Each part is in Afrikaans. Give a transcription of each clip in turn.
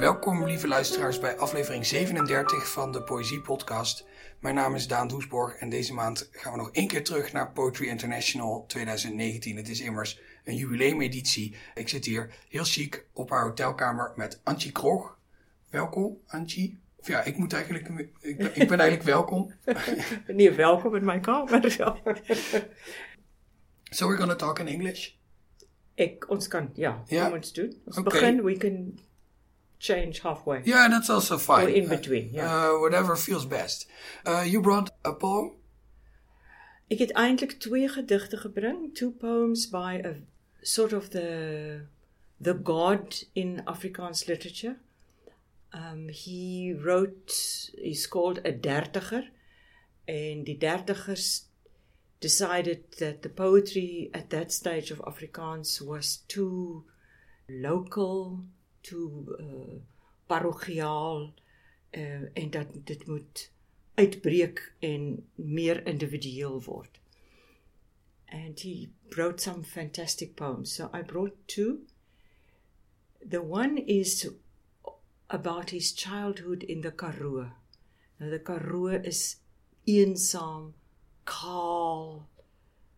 Welkom, lieve luisteraars, bij aflevering 37 van de Poëzie Podcast. Mijn naam is Daan Doesborg en deze maand gaan we nog één keer terug naar Poetry International 2019. Het is immers een jubileumeditie. Ik zit hier heel chic op haar hotelkamer met Antje Krog. Welkom, Antje. Of ja, ik moet eigenlijk, ik ben, ik ben eigenlijk welkom. Niet welkom in mijn kamer. so we're gonna talk in English? Ik, ons kan, ja, Ja? kom ons doen. Ons Oké. begin, we can change halfway. Yeah, that's also fine. Or in between, Uh, yeah. uh, whatever feels best. Uh, you brought a poem? Ik het eintlik twee gedigte gebring, two poems by a sort of the the god in Afrikaans literature. Um he wrote he's called a dertiger and the dertigers decided that the poetry at that stage of Afrikaans was too local, too uh, parochiaal uh, en dat dit moet uitbreek en meer individueel word. And he wrote some fantastic poems. So I brought two. The one is about his childhood in the Karoo. The Karoo is eensaam, kaal,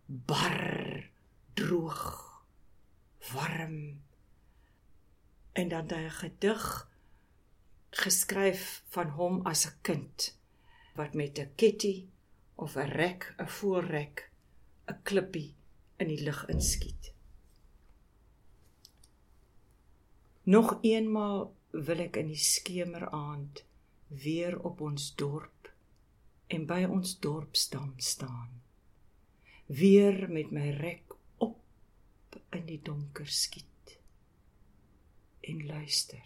bar, droog, warm. En dan het hy 'n gedig geskryf van hom as 'n kind wat met 'n ketty of 'n rek, 'n voorrek, 'n klippie in die lug inskiet. Nog eenmaal wil ek in die skemeraand weer op ons dorp en by ons dorpsdam staan. Weer met my rek op in die donker skiet en luister.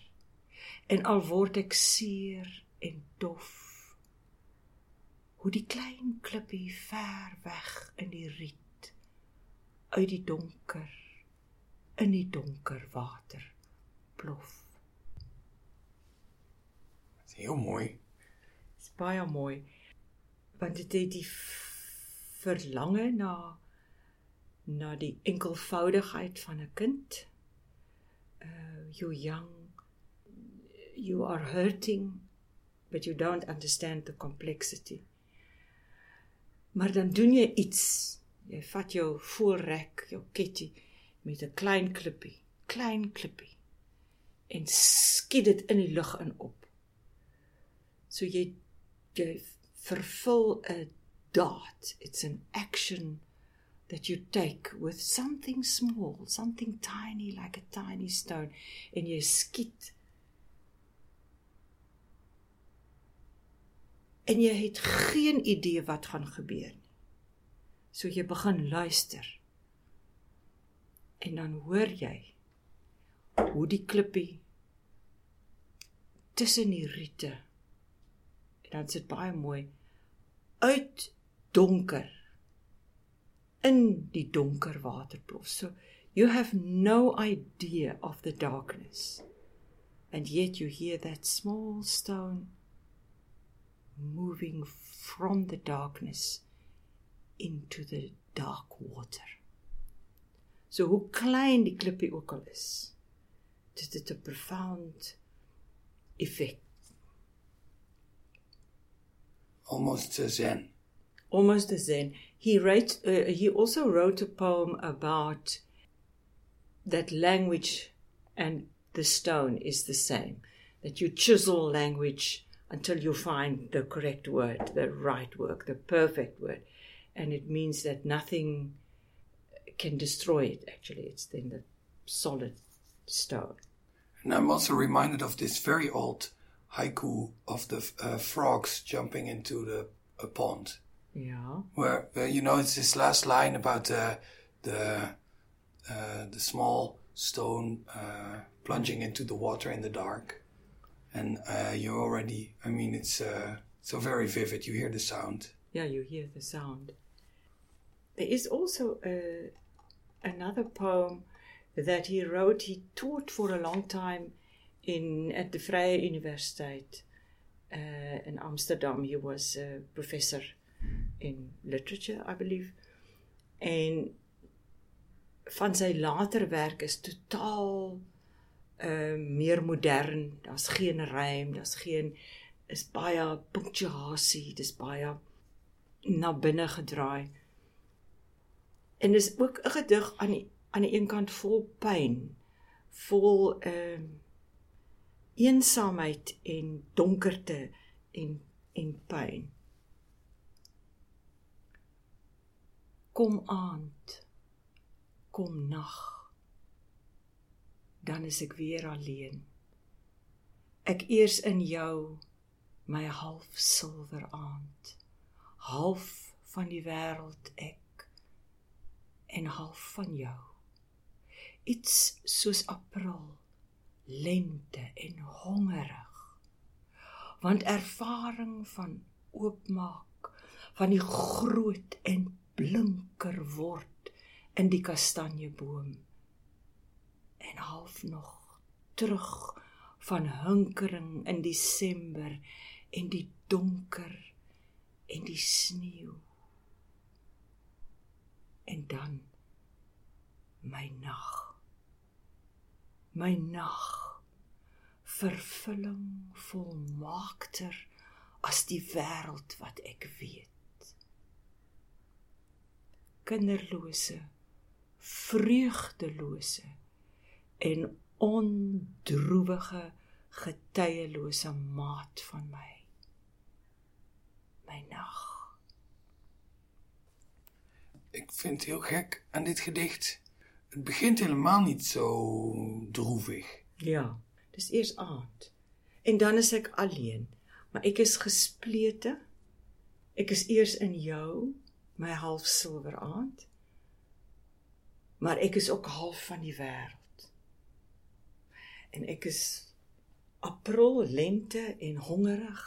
En al word ek seer en dof hoe die klein klippie ver weg in die riet uit die donker in die donker water plof. Dat is heel mooi. Dit is baie mooi want dit het die verlange na na die enkelvoudigheid van 'n kind. Uh you young you are hurting but you don't understand the complexity. Maar dan doen jy iets. Jy vat jou voorrek, jou ketty met 'n klein klippie, klein klippie en skiet dit in die lug in op. So jy jy vervul 'n daad. It's an action that you take with something small, something tiny like a tiny stone en jy skiet en jy het geen idee wat gaan gebeur nie. So jy begin luister. En dan hoor jy hoe die klippie tussen die riete en dan sit baie mooi uit donker in die donker waterplof. So you have no idea of the darkness. And yet you hear that small stone moving from the darkness into the dark water. So hoe klein die klippie ook al is, dit het 'n profound effek. Almost uh, zen. Almost a zen. He wrote. Uh, he also wrote a poem about that language and the stone is the same. That you chisel language until you find the correct word, the right word, the perfect word, and it means that nothing can destroy it. Actually, it's then the solid stone. And I'm also reminded of this very old haiku of the uh, frogs jumping into the a pond. Yeah. where uh, you know it's this last line about uh, the uh, the small stone uh, plunging into the water in the dark, and uh, you already. I mean, it's uh, so very vivid. You hear the sound. Yeah, you hear the sound. There is also a, another poem that he wrote. He taught for a long time in at the Vrije Universiteit uh, in Amsterdam. He was a professor in literature, I believe. En van sy later werk is totaal uh meer modern. Daar's geen rym, daar's geen is baie punctuasie, dis baie na binne gedraai. En dis ook 'n gedig aan die aan die een kant vol pyn, vol ehm uh, eensaamheid en donkerte en en pyn. Kom aand. Kom nag. Dan is ek weer alleen. Ek eers in jou my half silwer aand. Half van die wêreld ek en half van jou. Iets soos april, lente en hongerig. Want ervaring van oopmaak van die groot en blinker word in die kastanjeboom en half nog terug van hunkering in Desember en die donker en die sneeu. En dan my nag. My nag vervulling volmaakter as die wêreld wat ek weet. Kinderlose, vreugdelose en ondroewige getuielose maat van my my nag. Ik vind het heel gek aan dit gedicht. Het begint helemaal niet zo droevig. Ja, dis eers aand. En dan is ek alleen, maar ek is gesplete. Ek is eers in jou, my half silwer aand. Maar ek is ook half van die wêreld. En ek is april, lente en hongerig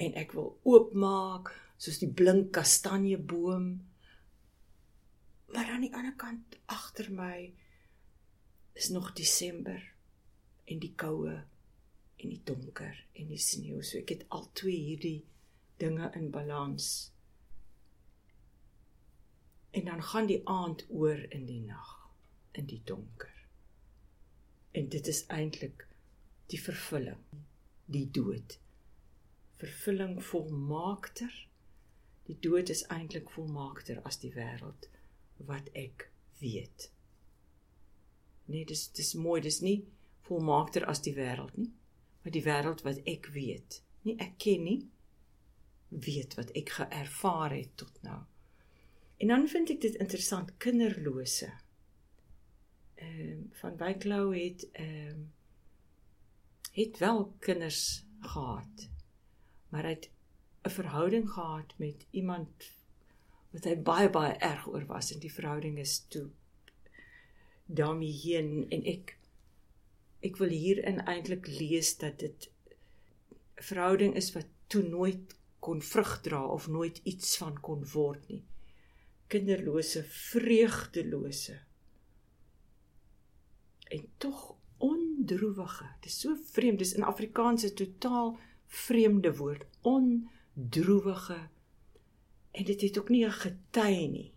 en ek wil oopmaak soos die blink kastanjeboom. Maar aan die ander kant agter my is nog Desember en die koue en die donker en die sneeu. So ek het al twee hierdie dinge in balans. En dan gaan die aand oor in die nag, in die donker. En dit is eintlik die vervulling, die dood vervulling volmaakter. Die dood is eintlik volmaakter as die wêreld wat ek weet. Nee, dis dis mooi, dis nie volmaakter as die wêreld nie, maar die wêreld wat ek weet. Nie ek ken nie, weet wat ek geervaar het tot nou. En dan vind ek dit interessant kinderlose. Ehm um, van Wyklou het ehm um, het wel kinders gehad maar hy het 'n verhouding gehad met iemand wat hy baie baie erg oor was. En die verhouding is toe daarmee heen. En ek ek wil hierin eintlik lees dat dit verhouding is wat toe nooit kon vrug dra of nooit iets van kon word nie kinderlose vreugdelose en tog ondroewige dis so vreemd dis in Afrikaans 'n totaal vreemde woord, ondroewige. En dit het ook nie 'n gety nie.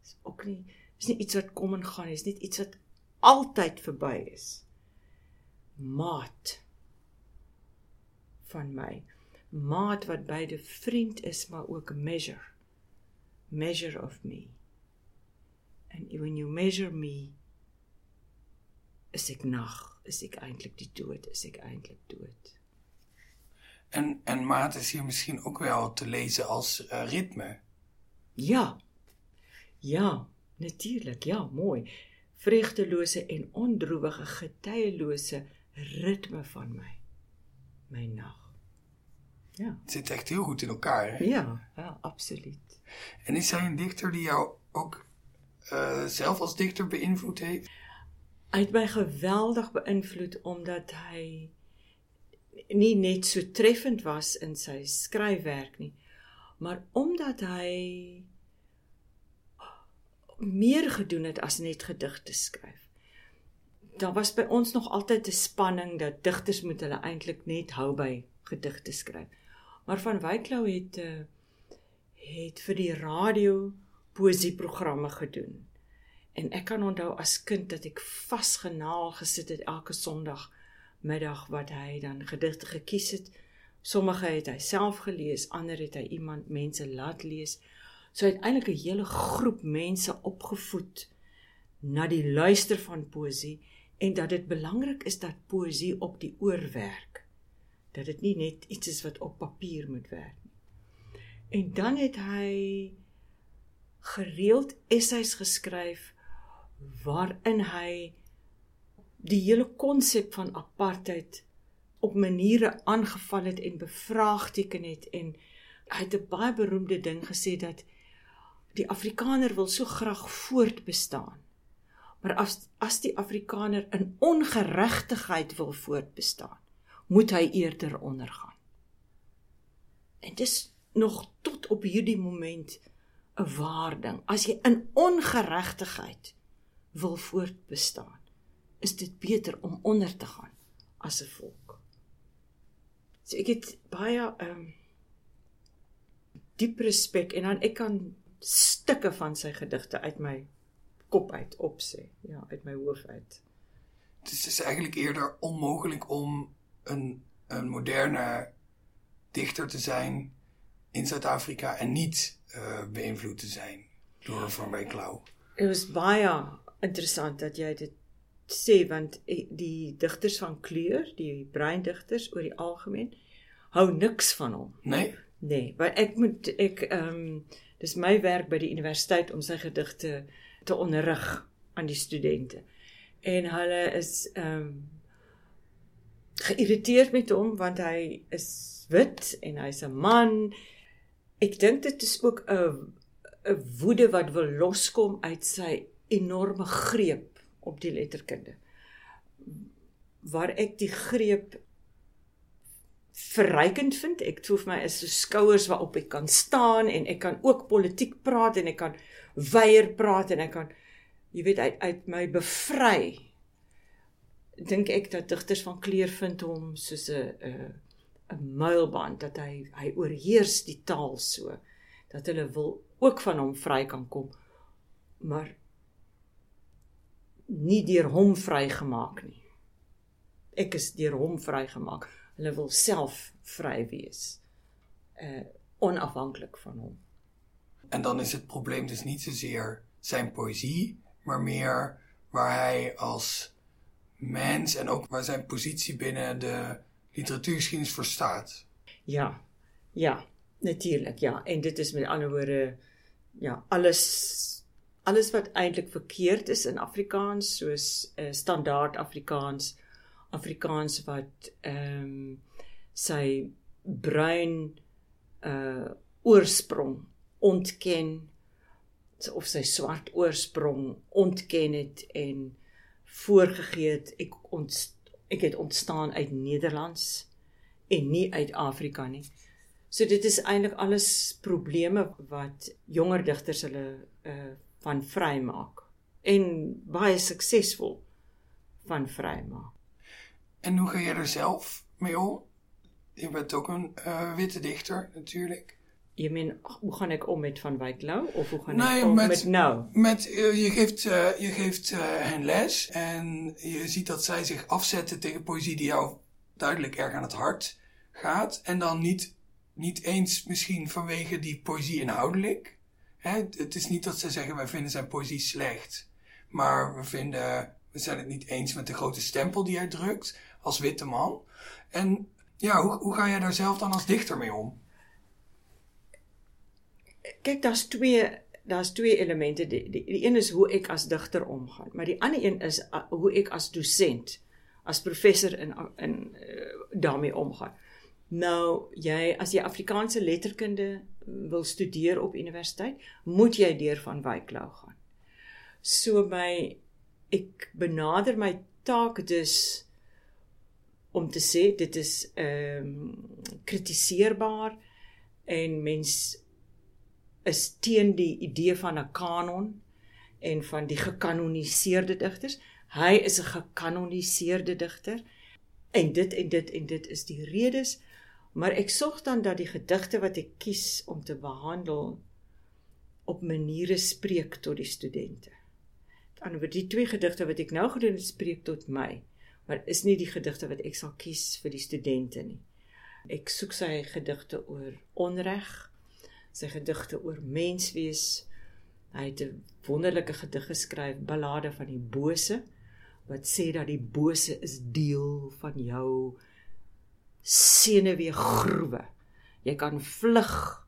Dis ook nie is nie iets wat kom en gaan nie, is net iets wat altyd verby is. Maat van my. Maat wat beide vriend is maar ook measure. Measure of me. And when you measure me, is ek nag, is ek eintlik die dood, is ek eintlik dood. En, en maat is hier misschien ook wel te lezen als uh, ritme. Ja, ja, natuurlijk, ja, mooi. Vreugdeloze en ondroevige, getuieloze ritme van mij. Mijn nacht. Ja. Het zit echt heel goed in elkaar, hè? Ja, ja absoluut. En is hij een dichter die jou ook uh, zelf als dichter beïnvloed heeft? Hij heeft mij geweldig beïnvloed omdat hij nie net so treffend was in sy skryfwerk nie maar omdat hy meer gedoen het as net gedigte skryf daar was by ons nog altyd 'n spanning dat digters moet hulle eintlik net hou by gedigte skryf maar van Wyklou het het vir die radio poesieprogramme gedoen En ek kan onthou as kind dat ek vasgenaal gesit het elke Sondag middag wat hy dan gedigte gekies het. Sommige het hy self gelees, ander het hy iemand mense laat lees. So hy het eintlik 'n hele groep mense opgevoed na die luister van poësie en dat dit belangrik is dat poësie op die oor werk. Dat dit nie net iets is wat op papier moet werk nie. En dan het hy gereeld essays geskryf waarin hy die hele konsep van apartheid op maniere aangeval het en bevraagteken het en hy het 'n baie beroemde ding gesê dat die Afrikaner wil so graag voortbestaan. Maar as as die Afrikaner in ongeregtigheid wil voortbestaan, moet hy eerder ondergaan. En dis nog tot op hierdie moment 'n waarding. As jy in ongeregtigheid wil voortbestaan, is dit beter om onder te gaan as 'n volk. So ek het baie ehm um, diep respek en dan ek kan stukke van sy gedigte uit my kop uit opsê, ja, uit my hoof uit. Dit is eigenlijk eerder onmogelijk om een, een moderne dichter te zijn in Zuid-Afrika en niet uh, beïnvloed te zijn door Van Wyk Klauw. Het was baie interessant dat jy dit sê want eh, die digters van kleur, die brein digters oor die algemeen hou niks van hom. Nee. Nee, want ek moet ek ehm um, dis my werk by die universiteit om sy gedigte te onderrig aan die studente. En hulle is ehm um, geïrriteerd met hom want hy is wit en hy's 'n man. Ek dink dit is ook 'n 'n woede wat wil loskom uit sy enorme greep op die letterkunde. Waar ek die greep verrykend vind. Ek voel vir my is so skouers waarop ek kan staan en ek kan ook politiek praat en ek kan weier praat en ek kan jy weet uit uit my bevry. Dink ek dat digters van kleur vind hom soos 'n 'n muilband dat hy hy oorheers die taal so dat hulle wil ook van hom vry kan kom. Maar nie deur hom vrygemaak nie. Ek is deur hom vrygemaak. Hulle wil self vry wees. Uh onafhanklik van hom. En dan is het probleem dus niet zozeer zijn poëzie, maar meer waar hij als mens en ook waar zijn positie binnen de literatuurgeschiedenis voor staat. Ja, ja, natuurlijk, ja. En dit is met andere woorden, ja, alles alles wat eintlik verkeerd is in Afrikaans soos uh, standaard Afrikaans Afrikaans wat ehm bruin oorsprong ontken of sy swart oorsprong ontken en voorgegee het ek ons ek het ontstaan uit Nederlands en nie uit Afrika nie. So dit is eintlik alles probleme wat jonger digters hulle uh van vrymaak en baie suksesvol van vrymaak. En hoe ga je er zelf mee om? Je bent ook een uh, witte dichter natuurlijk. Je meen, hoe ga ik om met Van Wyk Lau of hoe ga nee, ik om met, met nou? Met, uh, je geeft, uh, je geeft hen les en je ziet dat zij zich afzetten tegen poëzie die jou duidelijk erg aan het hart gaat. En dan niet, niet eens misschien vanwege die poëzie inhoudelijk, Hè, het is niet dat ze zeggen, wij vinden zijn poëzie slecht. Maar we vinden, we zijn het niet eens met de grote stempel die hij drukt als witte man. En ja, hoe, hoe ga jij daar zelf dan als dichter mee om? Kijk, dat is twee, dat is twee elementen. De, de, de een is hoe ik als dichter omga. Maar die andere een is uh, hoe ik als docent, als professor in, in, uh, daarmee omga. Nou, jy as jy Afrikaanse letterkunde wil studeer op universiteit, moet jy deur van Wyklou gaan. So my ek benader my taak dus om te sê dit is ehm um, kritiseerbaar en mens is teen die idee van 'n kanon en van die gekanoniseerde digters. Hy is 'n gekanoniseerde digter en dit en dit en dit is die redes Maar ek sorg dan dat die gedigte wat ek kies om te behandel op maniere spreek tot die studente. Anderswoorde die twee gedigte wat ek nou gedoen het spreek tot my, maar is nie die gedigte wat ek sal kies vir die studente nie. Ek soek sy gedigte oor onreg, sy gedigte oor menswees. Hy het 'n wonderlike gedig geskryf, Ballade van die Bose, wat sê dat die bose is deel van jou senuwee groewe. Jy kan vlug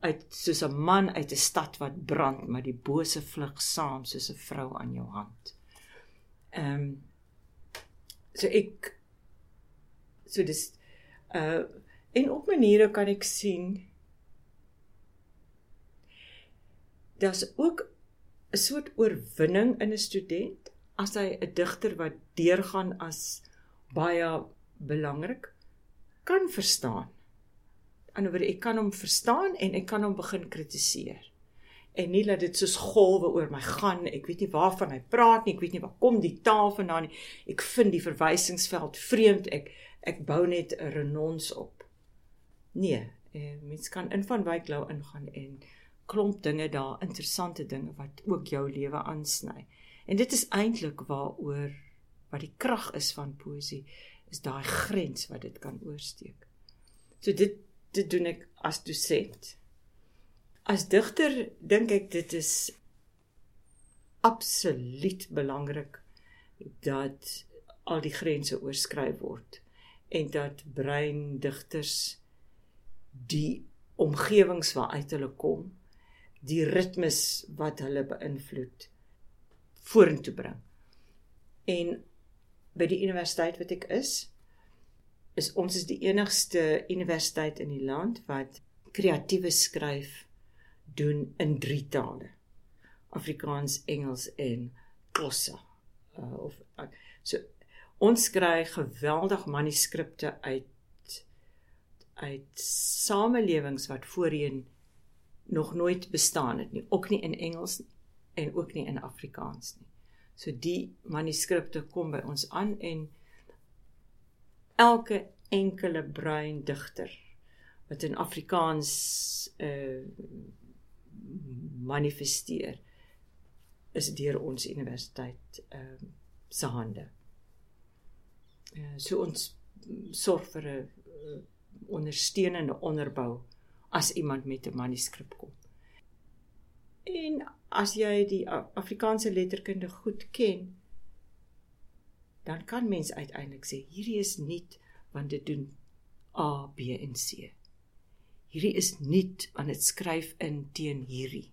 uit soos 'n man uit 'n stad wat brand, maar die bose vlug saam soos 'n vrou aan jou hand. Ehm um, so ek so dis uh en op maniere kan ek sien daar's ook 'n soort oorwinning in 'n student as hy 'n digter wat deurgaan as baie belangrik kan verstaan. Anderswoorde ek kan hom verstaan en ek kan hom begin kritiseer. En nie dat dit soos golwe oor my gaan ek weet nie waarvan hy praat nie ek weet nie waar kom die taal vandaan nie. Ek vind die verwysingsveld vreemd ek ek bou net 'n renons op. Nee eh, mens kan in van Wyklou ingaan en klomp dinge daar interessante dinge wat ook jou lewe aansny en dit is eintlik waaroor wat die krag is van poesie is daai grens wat dit kan oorsteek so dit dit doen ek as dosent. As digter dink ek dit is absoluut belangrik dat al die grense oorskry word en dat breindigters die omgewings waaruit hulle kom, die ritmes wat hulle beïnvloed vorentoe bring. En by die universiteit wat ek is, is ons is die enigste universiteit in die land wat kreatiewe skryf doen in drie tale. Afrikaans, Engels en Xhosa. Uh, of so ons kry geweldig manuskripte uit uit samelewings wat voorheen nog nooit bestaan het nie, ook nie in Engels en ook nie in Afrikaans nie. So die manuskripte kom by ons aan en elke enkele bruin digter wat in Afrikaans uh manifesteer is deur ons universiteit ehm uh, se hande. Uh, so ons sorg vir 'n uh, ondersteunende onderbou as iemand met 'n manuskrip kom. En as jy die Afrikaanse letterkunde goed ken, dan kan mens uiteindelik sê hierdie is nie want dit doen A, B en C. Hierdie is nie want dit skryf in teen hierdie.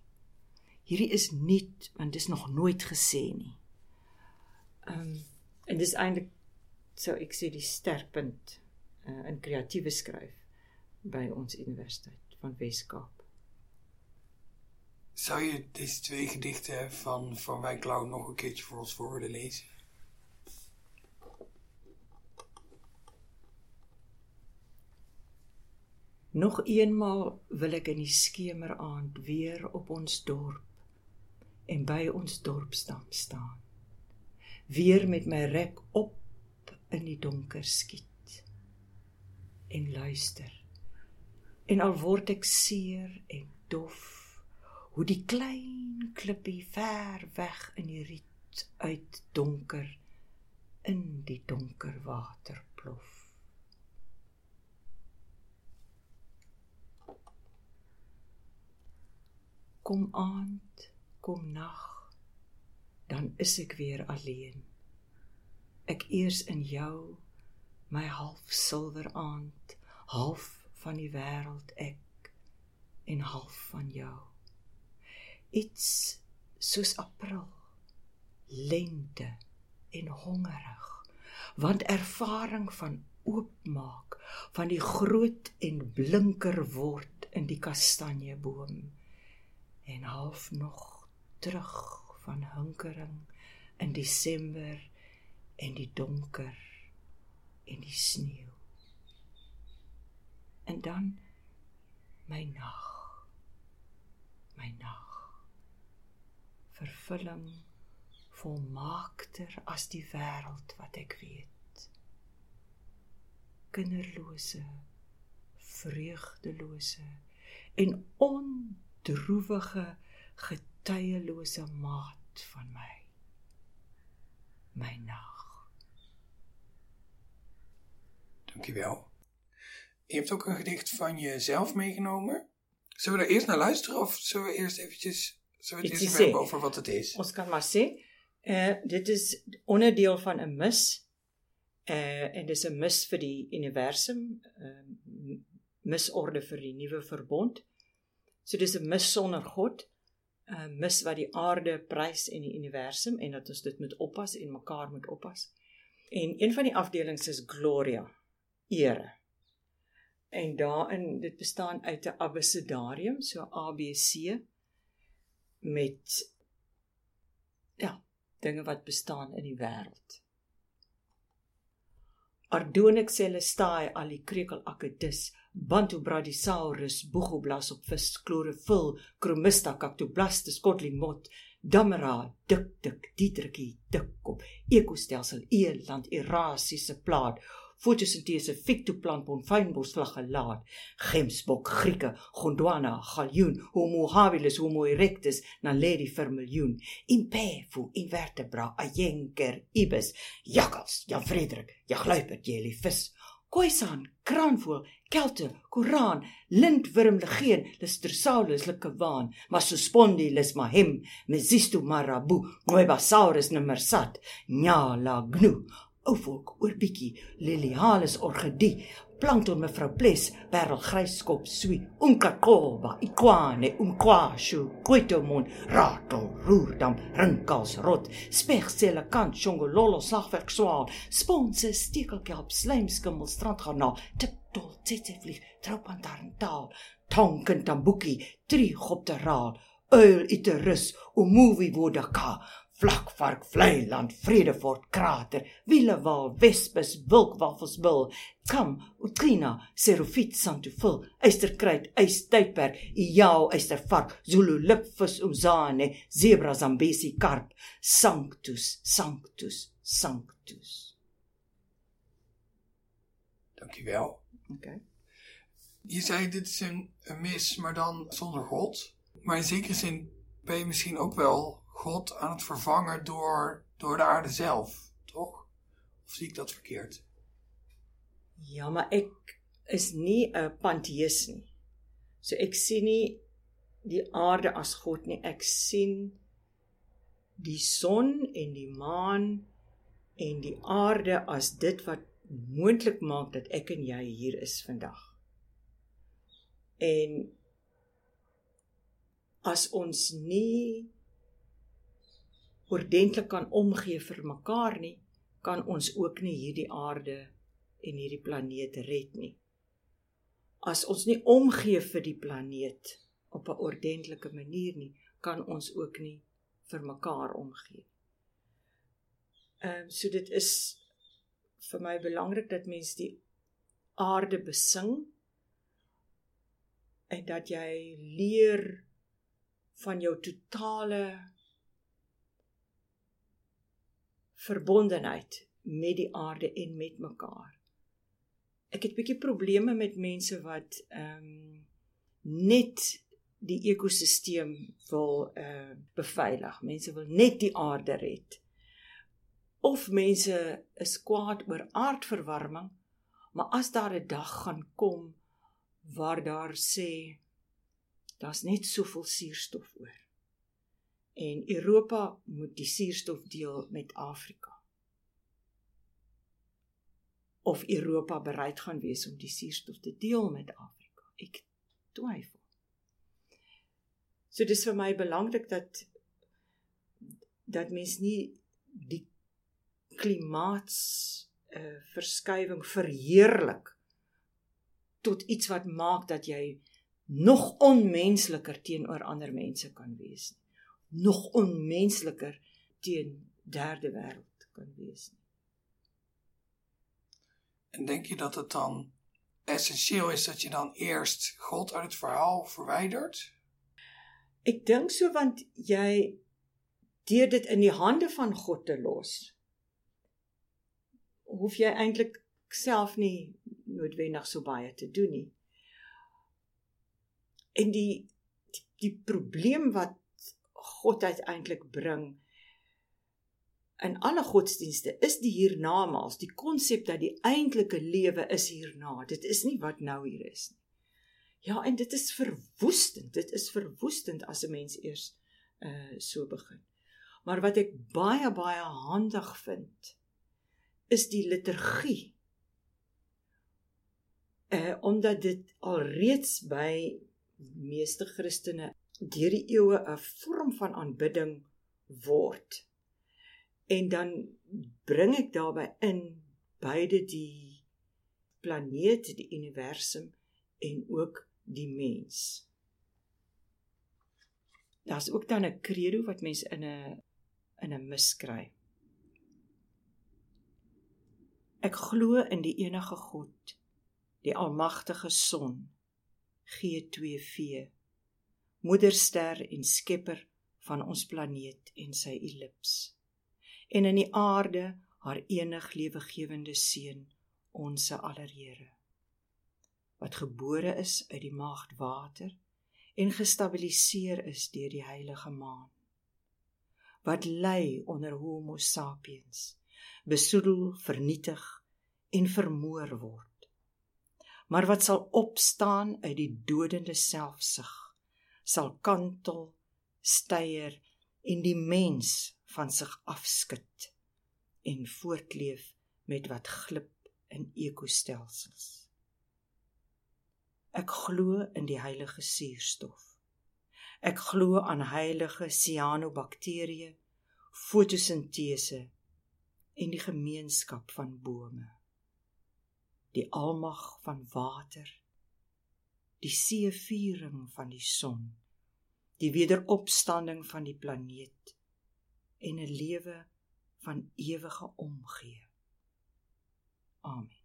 Hierdie is nie want dit is nog nooit gesê nie. Ehm um, en dis eintlik so ek sê die sterkpunt uh, in kreatiewe skryf by ons universiteit van Weskaap. Zou je deze twee gedichten van Van Wijklau nog een keertje voor ons voor willen lezen? Nog eenmaal wil ek in die skemeraand weer op ons dorp en by ons dorpstam staan. Weer met my rek op in die donker skiet en luister. En al word ek seer en dof, hoe die klein klippie ver weg in die riet uit donker in die donker water plof. kom aand, kom nag, dan is ek weer alleen. Ek eers in jou, my half silwer aand, half van die wêreld ek en half van jou. Iets soos april, lente en hongerig, want ervaring van oopmaak van die groot en blinker word in die kastanjeboom en half nog terug van hinkering in Desember en die donker en die sneeu. En dan my nag. My nag. Vervulling volmaakter as die wêreld wat ek weet. Kinderlose, vreugdelose en on droewige getuielose maat van my my nag. Dankjewel. Je hebt ook een gedicht van jezelf meegenomen. Zullen we er eerst naar luisteren of zullen we eerst eventjes zullen we het eerst hebben over wat het is? Ons kan maar uh dit is onderdeel van 'n mis. Uh en dis 'n mis vir die universum, uh, misorde vir die nuwe verbond. So dis 'n mis sonder God, 'n mis wat die aarde prys en die universum en dat ons dit moet oppas en mekaar moet oppas. En een van die afdelings is Gloria, ere. En daarin dit bestaan uit 'n abecedarium, so ABC met ja, dinge wat bestaan in die wêreld. Ardonyx celestae alicrecal akedus Bantu brachisaurus buchoblas op vis chlorophyll chromista cactoblastus kotlimot damera dik dik dietrikie dik op ekostelsel eland erasiese plaat fotosintese fictoplanton fynbosvlag gelaat. Gemsbok grieke gondwana galjoen homo habilis homo erectus naledi vir miljoen. Impefu invertebra ayenker ibis jakkals jan frederik jagluiperd jellyvis Khoisan, kraanvoël, kelte, koran, lintwurm, legeen, listersaurus, likewaan, masospondylis mahem, mesisto marabu, noibasaurus nimmersat, nyala gnu, ouvolk oor bietjie. Lilialis orgidee plankton mevrou bles parelgryskop sui unkakoba ikwane unkwashu kwitomon ratel roerdam rinkels rot spegselle kant chongololo slagwerk swaal sponse stekelkelp slijmskimmel strandgarna tiptol tsetsevlieg troupantarntaal tonken tambuki trigopteraal uil iterus umuvi wodaka vlakvark vleiland vredefort krater wielewaal wespes wilkwaffelsbil kam utrina serofit santufil eysterkruid eystydperk iao eystervark zulu lipvis umzane zebra zambesi karp sanctus sanctus sanctus Dankjewel. okay Je zei dit is een, een mis, maar dan zonder God. Maar in zekere zin ben je misschien ook wel God aan het vervangen door, door de aarde zelf, toch? Of zie ik dat verkeerd? Ja, maar ek is nie 'n panteïs nie. So ek sien nie die aarde as God nie. Ek sien die son en die maan en die aarde as dit wat moontlik maak dat ek en jy hier is vandag. En as ons nie oordentlik kan omgee vir mekaar nie, kan ons ook nie hierdie aarde en hierdie planeet red nie. As ons nie omgee vir die planeet op 'n ordentlike manier nie, kan ons ook nie vir mekaar omgee. Ehm um, so dit is vir my belangrik dat mens die aarde besing en dat jy leer van jou totale verbondenheid met die aarde en met mekaar. Ek het bietjie probleme met mense wat ehm um, net die ekosisteem wil uh beveilig. Mense wil net die aarde red. Of mense is kwaad oor aardverwarming, maar as daar 'n dag gaan kom waar daar sê daar's net soveel suurstof oor en Europa moet die suurstof deel met Afrika. Of Europa bereid gaan wees om die suurstof te deel met Afrika. Ek twyfel. So dis vir my belangrik dat dat mens nie die klimaats uh, verskywing verheerlik tot iets wat maak dat jy nog onmensliker teenoor ander mense kan wees nie nog onmensliker teen derde wêreld kan wees. En denk je dat het dan essentieel is dat je dan eerst God uit het verhaal verwijdert? Ek dink so want jy deur dit in die hande van God te los hoef jy eintlik self nie noodwendig so baie te doen nie. En die die, die probleem wat God uiteindelik bring in alle godsdienste is die hiernamaals, die konsep dat die eintlike lewe is hierna. Dit is nie wat nou hier is nie. Ja, en dit is verwoestend. Dit is verwoestend as 'n mens eers uh so begin. Maar wat ek baie baie handig vind is die liturgie. Uh omdat dit alreeds by meeste Christene deur die eeue 'n vorm van aanbidding word. En dan bring ek daarbey in beide die planeet, die universum en ook die mens. Daar's ook dan 'n credo wat mense in 'n in 'n mis kry. Ek glo in die enige God, die almagtige Son, G2V, moederster en skepper van ons planeet en sy ellips en in die aarde haar enig lewegewende seun onsse aller Here wat gebore is uit die maagd water en gestabiliseer is deur die heilige maan wat lê onder homo sapiens besoedel vernietig en vermoor word maar wat sal opstaan uit die dodende selfsug sal kantel steier en die mens van sig afskud en voortleef met wat glip in ekostelsels. Ek glo in die heilige suurstof. Ek glo aan heilige sianobakterieë, fotosintese en die gemeenskap van bome. Die almag van water, die seeviering van die son die wederopstanding van die planeet en 'n lewe van ewige omgee. Amen.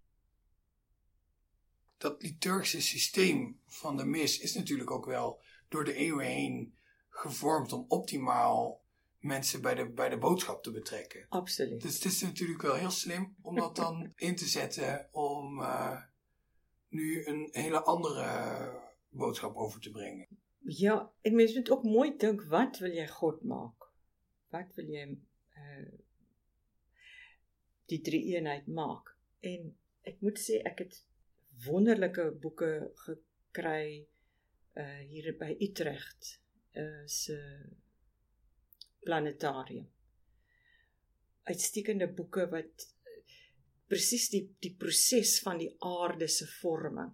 Dat liturgische systeem van de mis is natuurlijk ook wel door de eeuwen heen gevormd om optimaal mensen bij de, bij de boodschap te betrekken. Absoluut. Dus het is natuurlijk wel heel slim om dat dan in te zetten om uh, nu een hele andere boodschap over te brengen. Ja, en mens moet ook mooi dink wat wil jy God maak? Wat wil jy uh die drie eenheid maak? En ek moet sê ek het wonderlike boeke gekry uh hier by Utrecht uh planetarium. Uitstekende boeke wat presies die die proses van die aarde se vorming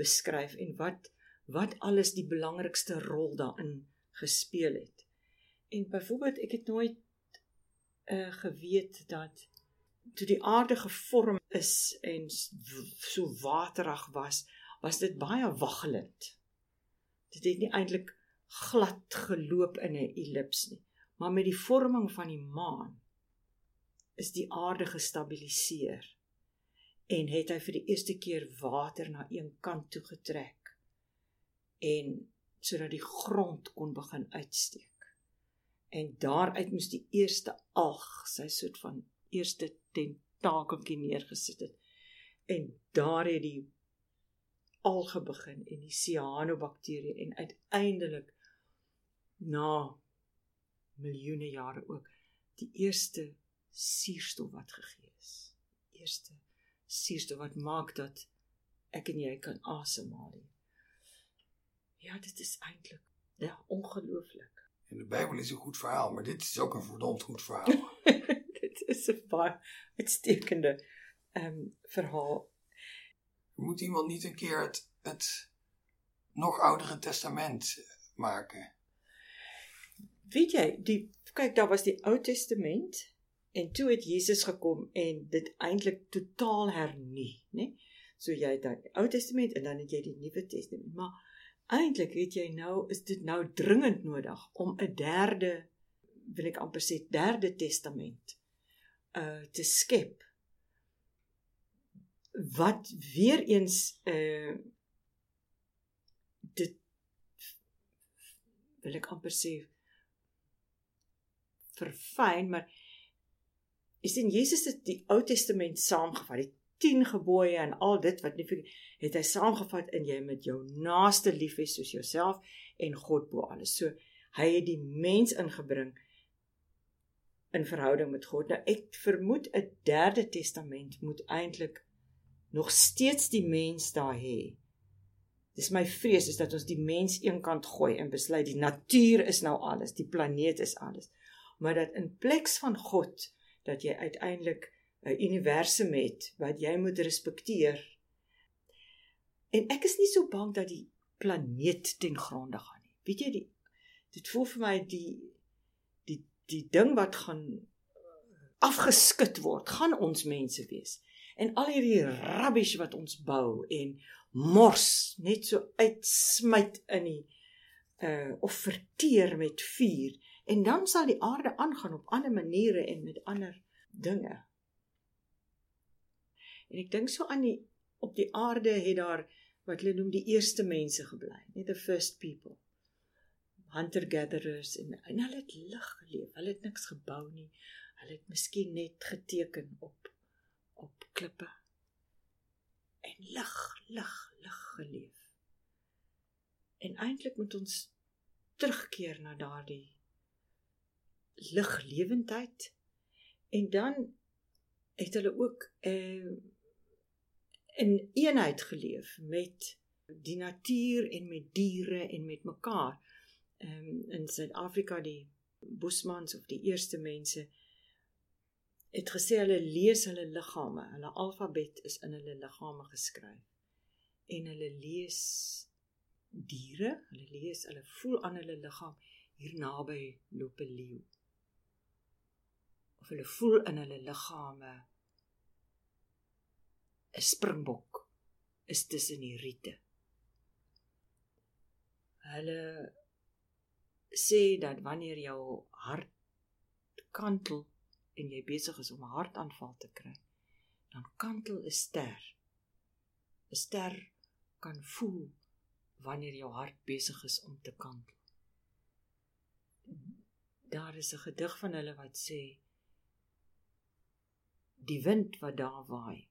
beskryf en wat wat alles die belangrikste rol daarin gespeel het. En byvoorbeeld ek het nooit uh geweet dat toe die aarde gevorm is en so waterig was, was dit baie waggelend. Dit het nie eintlik glad geloop in 'n ellips nie, maar met die vorming van die maan is die aarde gestabiliseer en het hy vir die eerste keer water na een kant toe getrek en sodat die grond kon begin uitsteek. En daaruit moes die eerste alg, sy soort van eerste tentakeltjie neergesit het. En daar het die alge begin en die cyanobakterieë en uiteindelik na miljoene jare ook die eerste suurstof wat gegee is. Eerste suurstof wat maak dat ek en jy kan asemhaal. Ja, dit is eintlik ja, ongelooflik. En de Bijbel is een goed verhaal, maar dit is ook een verdomd goed verhaal. dit is 'n baie uitstekende ehm um, verhaal. Moet iemand niet een keer het, het nog oudere testament maken? Weet jy, die kyk daar was die Ou Testament en toe het Jesus gekom en dit eintlik totaal hernie, né? So jy het die Ou Testament en dan het jy die Nuwe Testament, maar eintlik het jy nou is dit nou dringend nodig om 'n derde wil ek amper sê derde testament uh te skep wat weer eens uh dit wil ek amper sê verfyn maar is in Jesus het die Ou Testament saamgevat die 10 gebooie en al dit wat nie het hy saamgevat in jy met jou naaste lief hê soos jouself en God bo alles. So hy het die mens ingebring in verhouding met God. Nou ek vermoed 'n derde testament moet eintlik nog steeds die mens daar hê. Dis my vrees is dat ons die mens eenkant gooi en besluit die natuur is nou alles, die planeet is alles. Maar dat in plek van God dat jy uiteindelik 'n universum het wat jy moet respekteer. En ek is nie so bang dat die planeet ten gronde gaan nie. Weet jy die dit voel vir my die die die ding wat gaan afgeskit word, gaan ons mense wees. En al hierdie rubbish wat ons bou en mors net so uitsmyt in die uh of verteer met vuur en dan sal die aarde aangaan op ander maniere en met ander dinge. En ek dink so aan die op die aarde het daar wat hulle noem die eerste mense gebly, net the first people. Hunter gatherers en en hulle het lig geleef. Hulle het niks gebou nie. Hulle het miskien net geteken op op klippe. En lig, lig, lig geleef. En eintlik moet ons terugkeer na daardie liglewendheid en dan het hulle ook uh, in eenheid geleef met die natuur en met diere en met mekaar. Ehm in Suid-Afrika die Bushmans of die eerste mense het gesê hulle lees hulle liggame, hulle alfabet is in hulle liggame geskryf. En hulle lees diere, hulle lees, hulle voel aan hulle liggaam hier naby loop 'n leeu. Of hulle voel in hulle liggame 'n springbok is tussen die riete. Hulle sê dat wanneer jou hart kantel en jy besig is om 'n hartaanval te kry, dan kantel 'n ster. 'n Ster kan voel wanneer jou hart besig is om te kantel. Daar is 'n gedig van hulle wat sê die wind wat daar waai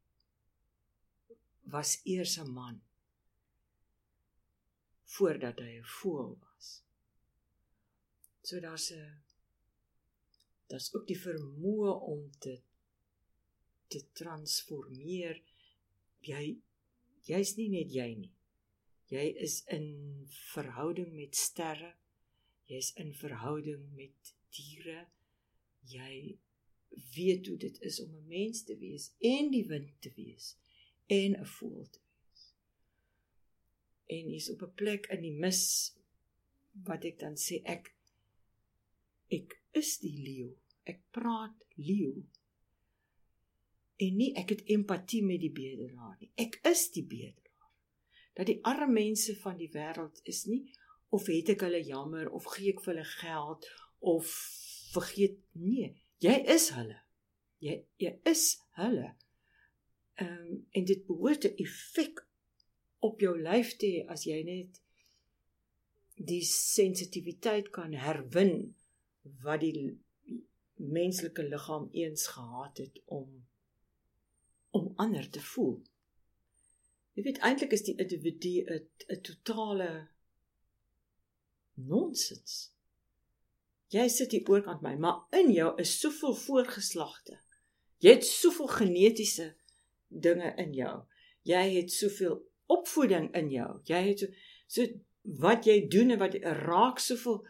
was eers 'n man voordat hy 'n voël was. So daar's 'n daar's ook die vermoë om te te transformeer. Jy jy's nie net jy nie. Jy is in verhouding met sterre. Jy's in verhouding met diere. Jy weet hoe dit is om 'n mens te wees en die wind te wees en 'n voël te wees. En jy's op 'n plek in die mis wat ek dan sê ek ek is die leeu. Ek praat leeu. En nie ek het empatie met die bedelaar nie. Ek is die bedelaar. Dat die arme mense van die wêreld is nie of het ek hulle jammer of gee ek vir hulle geld of vergeet nee, jy is hulle. Jy jy is hulle. Ehm um, en dit behoort 'n effek op jou lyf te hê as jy net die sensitiwiteit kan herwin wat die menslike liggaam eens gehad het om om ander te voel. Jy weet eintlik is die individu 'n 'n totale nonsens. Jy sit hier oorkant my, maar in jou is soveel voorgeslagte. Jy het soveel genetiese dinge in jou. Jy het soveel opvoeding in jou. Jy het so, so wat jy doen en wat raak soveel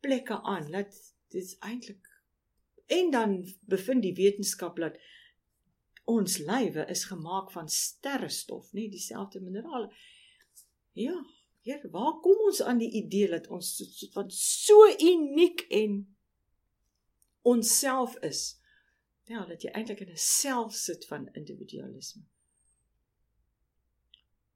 plekke aan. Laat dit is eintlik en dan bevind die wetenskap dat ons lywe is gemaak van sterrestof, nie dieselfde minerale. Ja, Heer, waar kom ons aan die idee dat ons van so, uniek en onsself is? Ja, dat jy eintlik in 'n self sit van individualisme.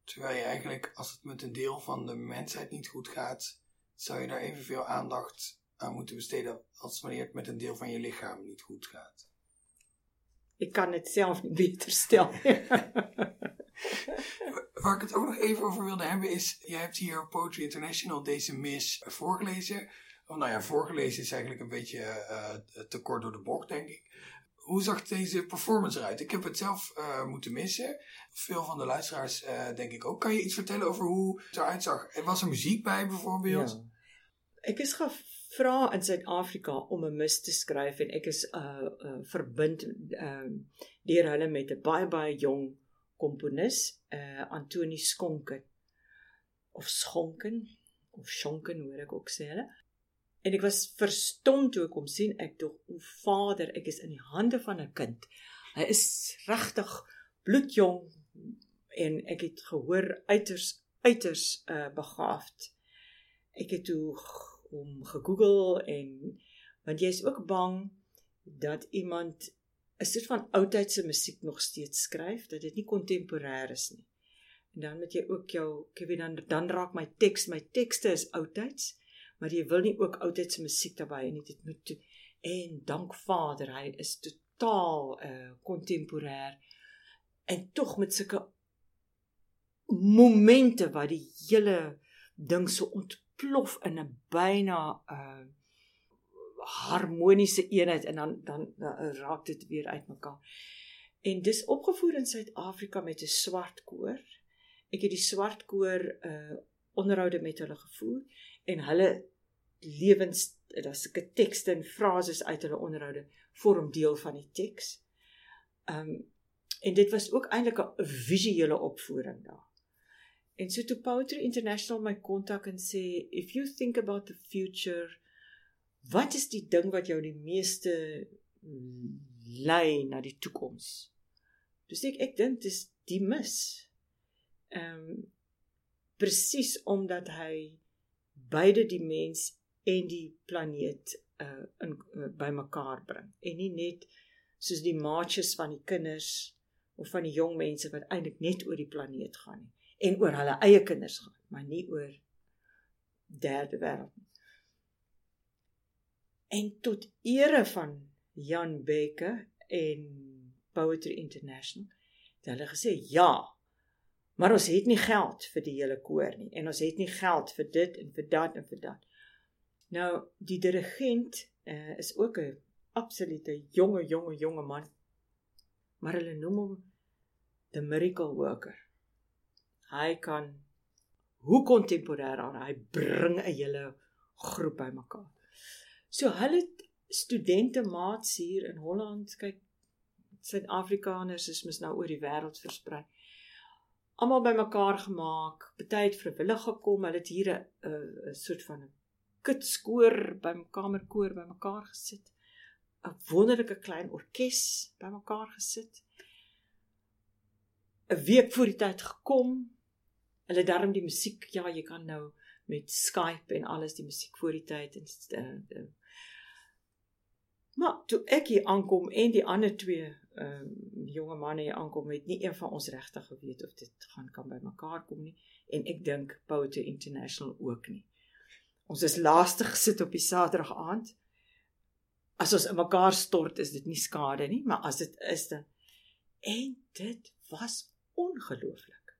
Terwyl je eigenlijk, als het met een deel van de mensheid niet goed gaat, zou je daar evenveel aandacht aan moeten besteden als wanneer het met een deel van je lichaam niet goed gaat. Ik kan het zelf niet beter stellen. Waar ik het ook nog even over wilde hebben is, jij hebt hier Poetry International deze mis voorgelezen. Nou ja, voorgelezen is eigenlijk een beetje uh, te kort door de bocht, denk ik hoe zag deze performance eruit? Ik heb het zelf uh, moeten missen. Veel van de luisteraars uh, denk ik ook. Kan je iets vertellen over hoe het eruit zag? Er was er muziek bij bijvoorbeeld? Ja. Ek is vra in Suid-Afrika om 'n mis te skryf en ek is uh, verbind uh, met 'n baie baie jong komponis, uh Antoni Skonken of Schonken of Schonken hoor ek ook sê hulle. En ek was verstom toe ek hom sien. Ek dog, "O Vader, ek is in die hande van 'n kind." Hy is regtig bloedjong en ek het gehoor uiters uiters uh begaafd. Ek het toe hom gegoogel en want jy is ook bang dat iemand 'n soort van oudtydse musiek nog steeds skryf, dat dit nie kontemporêr is nie. En dan moet jy ook jou, weet dan dan raak my teks, my tekste is oudtyds, maar jy wil nie ook oudtydse musiek daarbey nie. Dit moet en dank Vader, hy is totaal uh kontemporêr en tog met sulke momente wat die hele ding so ontplof in 'n byna uh harmoniese eenheid en dan dan, dan raak dit weer uitmekaar. En dis opgevoer in Suid-Afrika met 'n swart koor. Ek het die swart koor uh onderhoude met hulle gevoer en hulle lewens daar's sulke tekste en frases uit hulle onderhoude vorm deel van die teks. Um en dit was ook eintlik 'n visuele opvoering daar. En so toe Poetry International my kontak en sê if you think about the future Wat is die ding wat jou die meeste lei na die toekoms? Dis ek ek dink dis die mis. Ehm um, presies omdat hy beide die mens en die planeet uh in uh, bymekaar bring en nie net soos die maatjies van die kinders of van die jong mense wat eintlik net oor die planeet gaan nie en oor hulle eie kinders gaan maar nie oor derde wêreld nie en tot ere van Jan Bekke en Poetry International het hulle gesê ja maar ons het nie geld vir die hele koor nie en ons het nie geld vir dit en vir dat en vir dat. Nou die dirigent uh, is ook 'n absolute jonge jonge jonge man maar hulle noem hom the miracle worker. Hy kan hoe kontemporêr aan hy bring 'n hele groep bymekaar So hulle studente maats hier in Holland, kyk Suid-Afrikaners is mos nou oor die wêreld versprei. Almal bymekaar gemaak, party het vrywillig gekom, hulle het hier 'n 'n soort van 'n kitskoor by 'n kamerkoor bymekaar gesit. 'n Wonderlike klein orkes bymekaar gesit. 'n Week voor die tyd gekom. Hulle darm die musiek, ja, jy kan nou met Skype en alles die musiek voor die tyd en uh, uh, Maar toe ek hier aankom en die ander twee ehm uh, jonge manne hier aankom, het nie een van ons regtig geweet of dit gaan kan by mekaar kom nie en ek dink Pote International ook nie. Ons is laaste gesit op die Saterdag aand. As ons in mekaar stort, is dit nie skade nie, maar as dit is dan en dit was ongelooflik.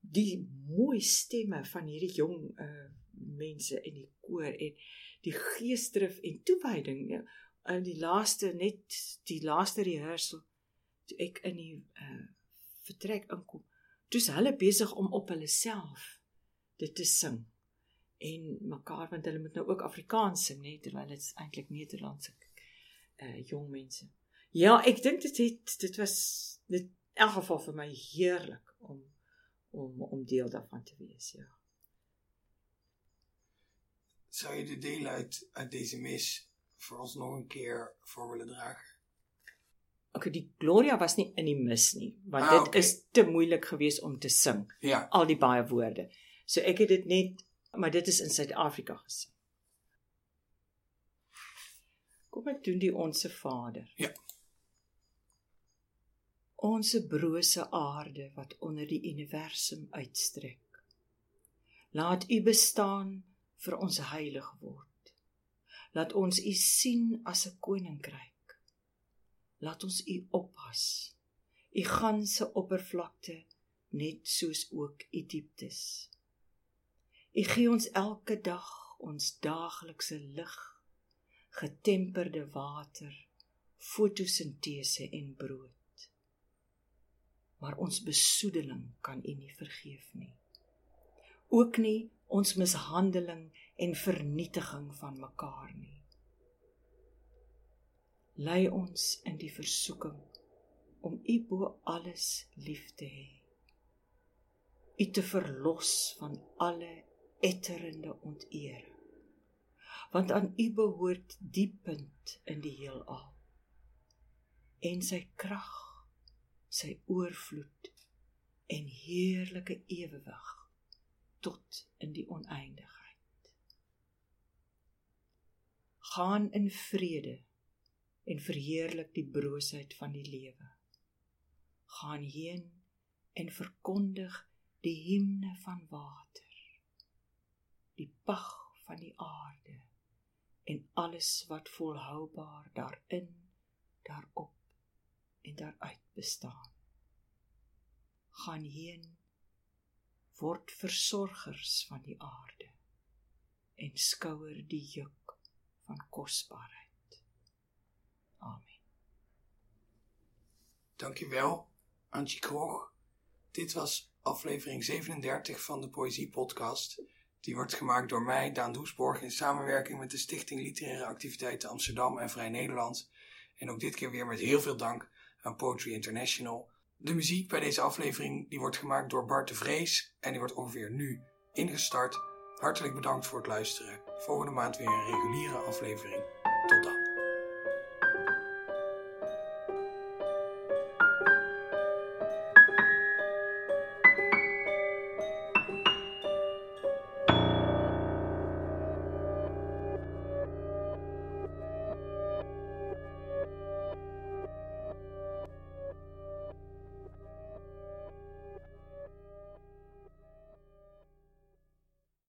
Die mooi stemme van hierdie jong uh mense in die koor en die geesdrif en toewyding. Ja, in die laaste net die laaste rehearsal toe ek in die uh vertrek inkom. Toe's hulle besig om op hulle self dit te sing en mekaar want hulle moet nou ook Afrikaans sing net terwyl dit eintlik Nederlands uh jong mense. Ja, ek dink dit het dit was dit in elk geval vir my heerlik om om om deel daarvan te wees, ja. Zou je de deel uit uit deze mis vir ons nog 'n keer voor willen dragen? Okay, die Gloria was nie in die mis nie, want ah, dit okay. is te moeilik geweest om te sing. Ja. Al die baie woorde. So ek het dit net, maar dit is in Suid-Afrika gesing. Kom ek doen die onsse Vader. Ja. Onse brose aarde wat onder die universum uitstrek. Laat U bestaan vir ons heilig word laat ons u sien as 'n koninkryk. Laat ons u oppas. U ganse oppervlakte net soos ook u dieptes. U gee ons elke dag ons daaglikse lig, getemperde water, fotosintese en brood. Maar ons besoedeling kan u nie vergeef nie. Ook nie ons mishandeling en vernietiging van mekaar nie. Lei ons in die versoeking om U bo alles lief te hê. U te verlos van alle etterende onteering. Want aan U behoort die punt in die heelal. En sy krag, sy oorvloed en heerlike ewewig tot in die oneindigheid. Gaan in vrede en verheerlik die broosheid van die lewe. Gaan heen en verkondig die himne van water. Die pag van die aarde en alles wat volhoubaar daarin, daarop en daaruit bestaan. Gaan heen word versorgers van die aarde en skouer die juk van kosbaarheid. Amen. Dankjewel, Angie Krog. Dit was aflevering 37 van de Poëzie Podcast. Die wordt gemaakt door mij, Daan Doesborg, in samenwerking met de Stichting Literaire Activiteiten Amsterdam en Vrij Nederland. En ook dit keer weer met heel veel dank aan Poetry International. De muziek bij deze aflevering die wordt gemaakt door Bart de Vrees en die wordt ongeveer nu ingestart. Hartelijk bedankt voor het luisteren. Volgende maand weer een reguliere aflevering. Tot dan.